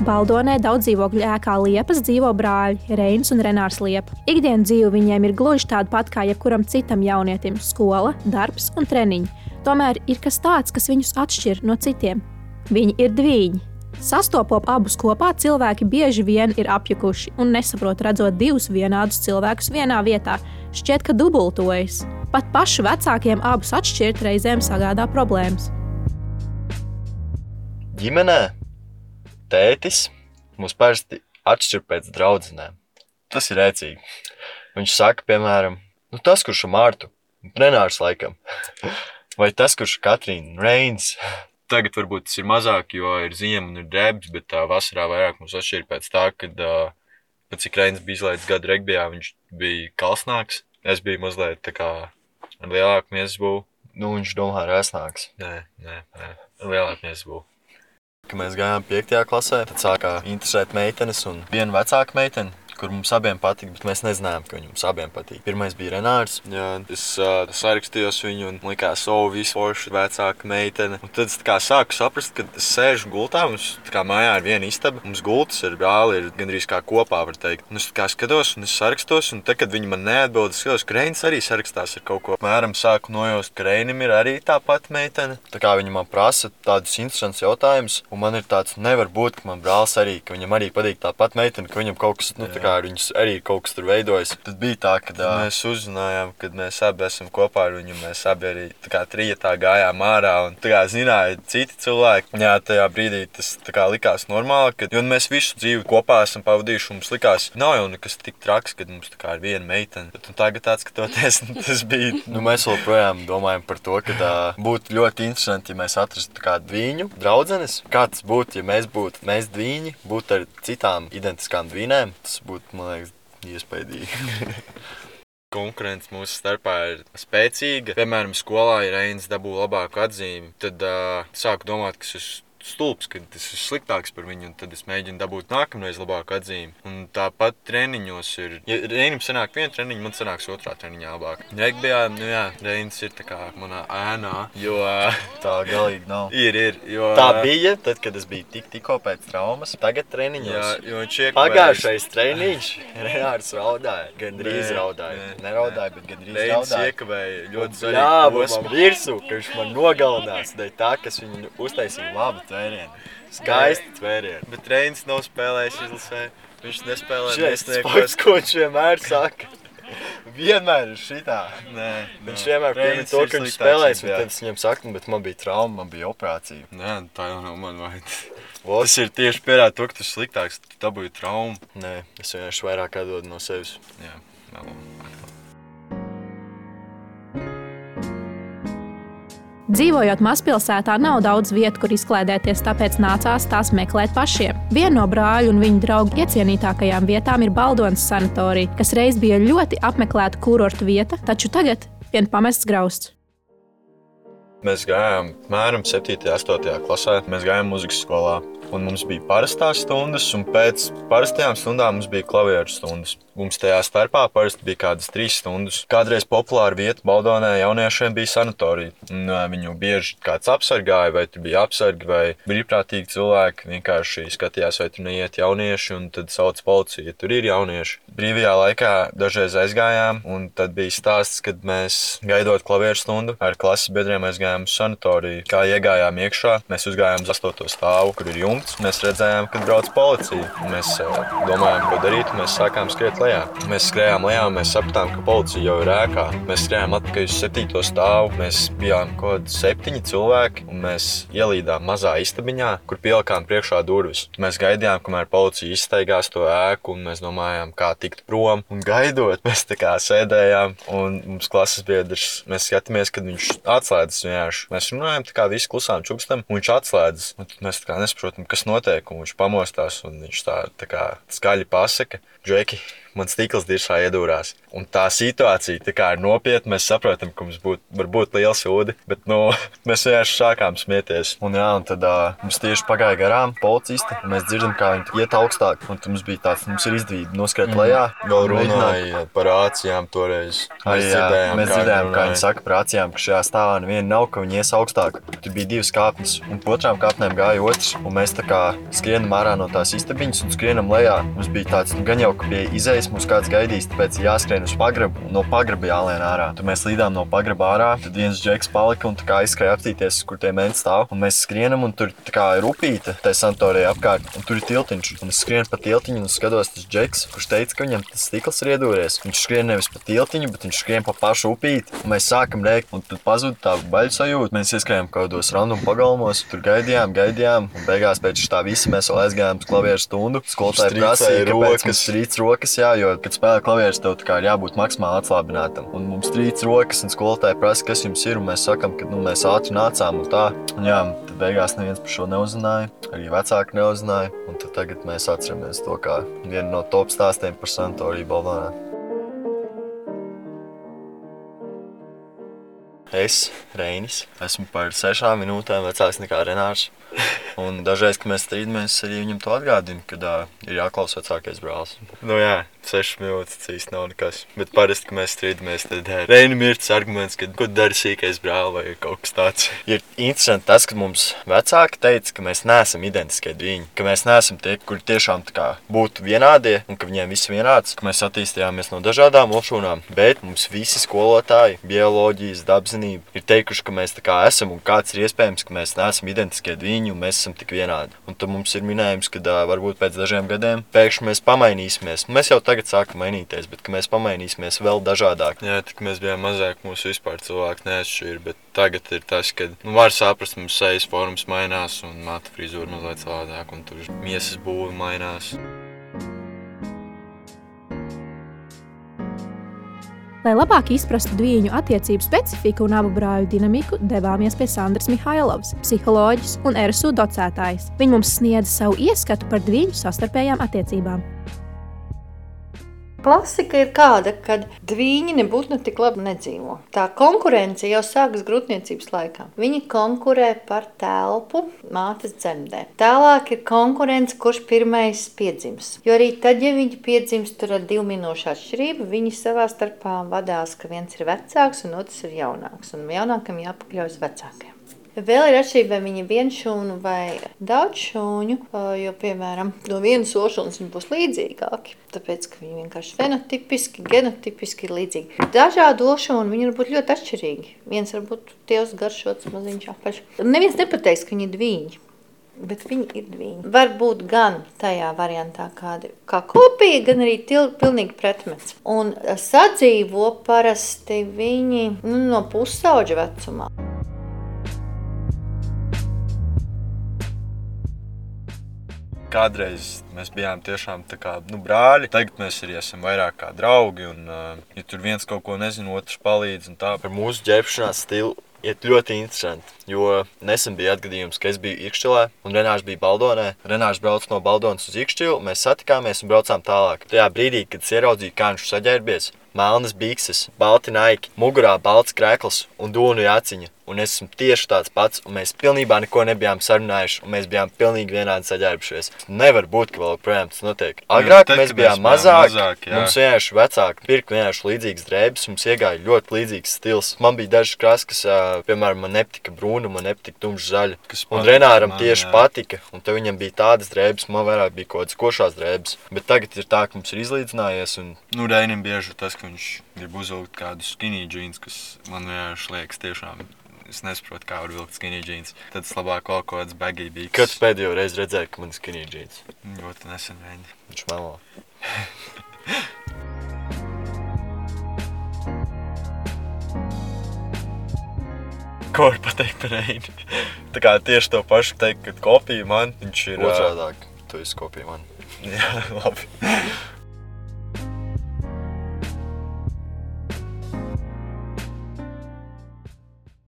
Baldonē daudz dzīvokļu ēkā Liepas dzīvo brāļi Reins un Renārs Liepa. Ikdienas dzīve viņiem ir gluži tāda pat kā jebkuram citam jaunietim - skola, darbs un treniņi. Tomēr ir kas tāds, kas viņus atšķir no citiem. Viņi ir divi. Sastopot abus kopā, cilvēki bieži vien ir apjukuši un nesaprot, redzot divus vienādus cilvēkus vienā vietā. Šķiet, ka dubultojas. Pat pašu vecākiem abus atšķirt reizēm sagādā problēmas. Ģimenē tētis mūs parasti atšķir pēc draudzenēm. Tas ir rēcīgi. Viņš saka, piemēram, nu, tas, kurš ir Mārtu, Renārs laikam, vai tas, kurš ir Katrīna Reins. Tagad varbūt tas ir mazāk, jo ir ziema un ir debes, bet tā vasarā vairāk mums atšķir pēc tā, kad, pēc cik Reins bija izlaidis gadu regbijā, viņš bija kalsnāks. Es biju mazliet tā kā ar lielāku miesasbūvu. Nu, viņš domā, rēsnāks. Nē, nē, nē. lielāku miesasbūvu. Kad mēs gājām 5. klasē, tad sākās interesēt meitenes un viena vecāka meitene. Kur mums abiem patika, bet mēs nezinājām, ka viņam abiem patīk. Pirmais bija Renārs. Jā, es uh, sarakstījos viņu un likās, o, visu foršu vecāka meitene. Un tad es kā, sāku saprast, ka es sēžu gultā. Mums kā mājā ir viena istaba. Mums gultas ir brāli, ir gandrīz kā kopā, var teikt. Un es kā skatos, un es sarakstos, un tad, kad viņi man neatbild, es skatos, ka Reinis arī sarakstās ar kaut ko. Mēram sāku nojaust, ka Reinim ir arī tā pati meitene. Tā kā viņi man prasa tādus interesantus jautājumus, un man ir tāds, nevar būt, ka man brālis arī, ka viņam arī patīk tā pati meitene, ka viņam kaut kas, nu, tā kā ar viņus arī kaut kas tur veidojas. Tad bija tā, ka uh, mēs uzzinājām, ka mēs abi esam kopā ar viņu. Mēs abi arī trijotā gājām ārā un kā, zināja citi cilvēki. Jā, tajā brīdī tas kā, likās normāli, ka mēs visu dzīvi kopā esam pavadījuši. Mums likās, nav jau nekas tik traks, kad mums kā, ir viena meitene. Bet, tagad, skatoties, tas bija. Nu, mēs joprojām domājam par to, ka uh, būtu ļoti interesanti, ja mēs atrastu kādu viņu draugu. Kā tas būtu, ja mēs būtu mēs divi, būtu ar citām identiskām dvīnēm. Tas būtu, man liekas, iespaidīgi. Konkurence mūsu starpā ir spēcīga. Piemēram, skolā, ja Reinas dabū labāku atzīmi, tad uh, sāku domāt, ka es stulbs, ka tas ir sliktāks par viņu, un tad es mēģinu dabūt nākamreiz labāku atzīmi. Un tāpat treniņos ir, ja Reinim sanāk viena treniņa, man sanāks otrā treniņā labāk. Regbijā, nu jā, Reinis ir tā kā manā ēnā, jo tā galīgi nav. Ir, ir, jo tā bija tad, kad es biju tik, tikko pēc traumas. Tagad treniņos. Jā, jo viņš ir pagājušais treniņš. Renārs raudāja, gandrīz raudāja. Neraudāja, bet gandrīz Reinis raudāja. iekavēja ļoti svarīgi. Jā, man virsū, ka viņš man nogalinās, dēļ tā, kas viņu uztaisīja labi tvērienu. Skaisti tvērienu. Bet Reinis nav spēlējis izlasē. Viņš nespēlē nesniegos. Ko viņš vienmēr saka? vienmēr ir šitā. Nē, viņš vienmēr piemin to, ka viņš spēlēs, bet tad es viņam saku, bet man bija trauma, man bija operācija. Nē, tā jau nav man vaina. Tas ir tieši pierāda to, ka tas sliktāks, tu dabūji traumu. Nē, es vienkārši vairāk atdodu no sevis. Jā, nav. Dzīvojot mazpilsētā, nav daudz vietu, kur izklaidēties, tāpēc nācās tās meklēt pašiem. Viena no brāļa un viņa draugu iecienītākajām vietām ir Baldonas sanatorija, kas reiz bija ļoti apmeklēta kurortu vieta, taču tagad vien pamests grausts. Mēs gājām apmēram 7. un 8. klasē. Mēs gājām muzikas skolā. Un mums bija parastās stundas, un pēc parastajām stundām mums bija klavieru stundas. Mums tajā starpā parasti bija kādas trīs stundas. Kādreiz populāra vieta Baldonē jauniešiem bija sanatorija. Un, viņu bieži kāds apsargāja, vai tur bija apsargi, vai brīvprātīgi cilvēki vienkārši skatījās, vai tur neiet jaunieši, un tad sauc policiju, ja tur ir jaunieši. Brīvajā laikā dažreiz aizgājām, un tad bija stāsts, kad mēs gaidot klavieru stundu ar klases biedriem aizgājām uz sanatoriju. Kā iegājām iekšā, mēs uzgājām uz astoto stāvu, kur ir jumts. Mēs redzējām, kad brauc policija. Mēs domājām, ko darīt, mēs sākām skriet lejā. Mēs skrējām lejā, mēs sapratām, ka policija jau ir ēkā. Mēs skrējām atpakaļ uz septīto stāvu. Mēs bijām kaut kādi septiņi cilvēki, un mēs ielīdām mazā istabiņā, kur pielikām priekšā durvis. Mēs gaidījām, kamēr policija izstaigās to ēku, un mēs domājām, kā tikt prom. Un gaidot, mēs tā kā sēdējām, un mums klases biedrs, mēs skatāmies, kad viņš atslēdzas vienkārši. Mēs runājam, tā kā visi klusām čukstam, un viņš atslēdzas. Un mēs tā kā nesaprotam, kas notiek, un viņš pamostās, un viņš tā, tā kā skaļi pasaka, Džeki, man stikls dišā iedūrās. Un tā situācija tā kā ir nopietna. Mēs saprotam, ka mums būt, var būt liela sūdi, bet nu, mēs vienkārši sākām smieties. Un, jā, un tad uh, mums tieši pagāja garām policisti. Mēs dzirdam, kā viņi iet augstāk. Un mums bija tāds, mums ir izdevība noskriet Mhm. lejā. Vēl runāja par ācijām toreiz. Arī, jā, mēs dzirdējām, kā viņi saka par acīm, ka šajā stāvā neviena nav, ka viņi ies augstāk. Tur bija divas kāpnes, un otrām kāpnēm gāja otrs. Un mēs tā kā skrienam ārā no tās istabiņas un skrienam lejā. Mums bija tāds, nu, gan jau, ka pie izējas mums kāds gaidīs, tāpēc jāskrien uz pagrabu. No pagraba jālien ārā. Tad mēs lidām no pagraba ārā, tad viens džeks palika un aizskrēja apstīties, kur tie mēneši stāv. Un mēs skrienam, un tur kā ir upīte, tā santorija apkārt, un tur ir tiltiņš. Un es skrienu pa tiltiņu un skatos, tas džeks, kurš teica, ka viņam tas stikls ir iedūries. Viņš skrien nevis pa tiltiņu, bet viņš skrien pa pašu upīti. Un mēs sākam rēkt, un tad pazuda tā baļu sajūta. Mēs ieskrējām kaut kādos random pagalmos, tur gaidījām, gaidījām. Un beigās pēc tā visa mēs vēl aizgājām uz klavieru stundu. Skolotāji prasīja, kāpēc mums strīds rokas, jā, jo, kad spēlē klavierus, tev ir jābūt maksimāli atslābinātam. Un mums strīds rokas, un skolotāji prasa, kas jums ir, mēs sakām, ka nu, mēs ātri nācām un tā. Un, jā, tad beigās neviens par šo neuzzināja, arī vecāki neuzzināja. Un tagad mēs atceramies to kā vienu no top stāstiem par Santoriju Balvānā. Es, Reinis, esmu par sešām minūtēm vecāks nekā Renārs. Un dažreiz, kad mēs strīdamies, arī viņam to atgādina, kad uh, ir jāklausa vecākais brālis. Nu jā, 6 minūtes īsti nav nekas. Bet parasti, kad mēs strīdamies, tad Reinam ir tas arguments, ka ko dara sīkais brālis vai kaut kas tāds. Ir interesanti tas, ka mums vecāki teica, ka mēs neesam identiskie divi, ka mēs neesam tie, kuri tiešām tā kā būtu vienādie un ka viņiem viss ir vienāds, ka mēs attīstījāmies no dažādām opšūnām, bet mums visi skolotāji, bioloģijas, dabzinība ir teikuši, ka mēs tā kā esam un kāds ir iespējams, ka mēs neesam identiskie divi un mēs esam tik vienādi. Un tad mums ir minējums, ka varbūt pēc dažiem gadiem pēkšņi mēs pamainīsimies. Mēs jau tagad sākam mainīties, bet ka mēs pamainīsimies vēl dažādāk. Jā, tik mēs bijām mazāk, mūsu vispār cilvēki neatšķīra. Bet tagad ir tas, ka nu, var saprast, mums sejas formas mainās un matu frizūra mazliet savādāk, un tur miesas būve mainās. Lai labāk izprastu divu attiecību specifiku un abu brāļu dinamiku, devāmies pie Sandras Mihailovas, psiholoģijas un RSU docētājas. Viņa mums sniedza savu ieskatu par divu sastarpējām attiecībām. Klasika ir tāda, ka divi nebūtu ne tik labi nedzīvo. Tā konkurence jau sākas grūtniecības laikā. Viņi konkurē par telpu mātes dzemdē. Tālāk ir konkurence, kurš pirmais piedzims. Jo arī tad, ja viņi piedzims tur ar divu minūšu atšķirību, viņi savā starpā vadās, ka viens ir vecāks un otrs ir jaunāks. Un jaunākam jāpakļaujas vecākiem. Vēl ir atšķirība, vai viņi ir viens šūnu vai daudz šūnu, jo, piemēram, no vienas ošūnas viņi būs līdzīgāki. Tāpēc, ka viņi vienkārši fenotipiski, genotipiski ir līdzīgi. Dažādi ošūni viņi var būt ļoti atšķirīgi. Viens var būt tievs garšots, maziņš apaļš. Neviens nepateiks, ka viņi ir dviņi. Bet viņi ir divi. Var būt gan tajā variantā, kāda kā kopija, gan arī til, pilnīgi pretmets. Un sadzīvo parasti viņi nu, no pusauģa vecumā. Kādreiz mēs bijām tiešām kā nu, brāļi. Tagad mēs arī esam vairāk kā draugi. Un, uh, ja tur viens kaut ko nezina, otrs palīdz. Par mūsu ģērbšanās stilu iet ļoti interesanti. Jo nesen bija atgadījums, ka es biju Ikšķilē un Renārs bija Baldonē. Renārs brauca no Baldonas uz Ikšķilu, mēs satikāmies un braucām tālāk. Tajā brīdī, kad es ieraudzīju, kā viņš saģērbies, melnas bikses, balti naiki, mugurā balts krēkls un dūnu jāciņa. Un es esmu tieši tāds pats, un mēs pilnībā neko nebijām sarunājuši, un mēs bijām pilnīgi vienādi saģērbušies. Nevar būt, ka vēl joprojām tas notiek. Agrāk tad, mēs kad bijām mēs bijām mazāki, mazāki, jā. mums vienkārši vecāki pirka vienkārši līdzīgas drēbes, mums iegāja ļoti līdzīgs stils. Man bija dažas krāsas, kas, piemēram, man nepatika brūna, man nepatika tumša zaļa. Kas Un Renāram man, tieši jā. patika, un te viņam bija tādas drēbes, man vairāk bija kaut kādas košās drēbes. Bet tagad ir tā, ka mums ir izlīdzinājies, un Nu, Reinim bieži tas, ka viņš grib uzvilkt kādu skinny jeans, kas man vienkārši liekas tiešām. Es nesaprotu, kā var vilkt skinny jeans. Tad es labāk kaut kādas baggy bija. kad pēdējo reizi redzēju, ka man ir skinny jeans, ļoti nesen reini. viņš melo. Ko var pateikt par reini? Tā kā tieši to pašu teikt, kad kopija man, viņš ir. Otrādāk, tu esi kopija man. Jā, labi.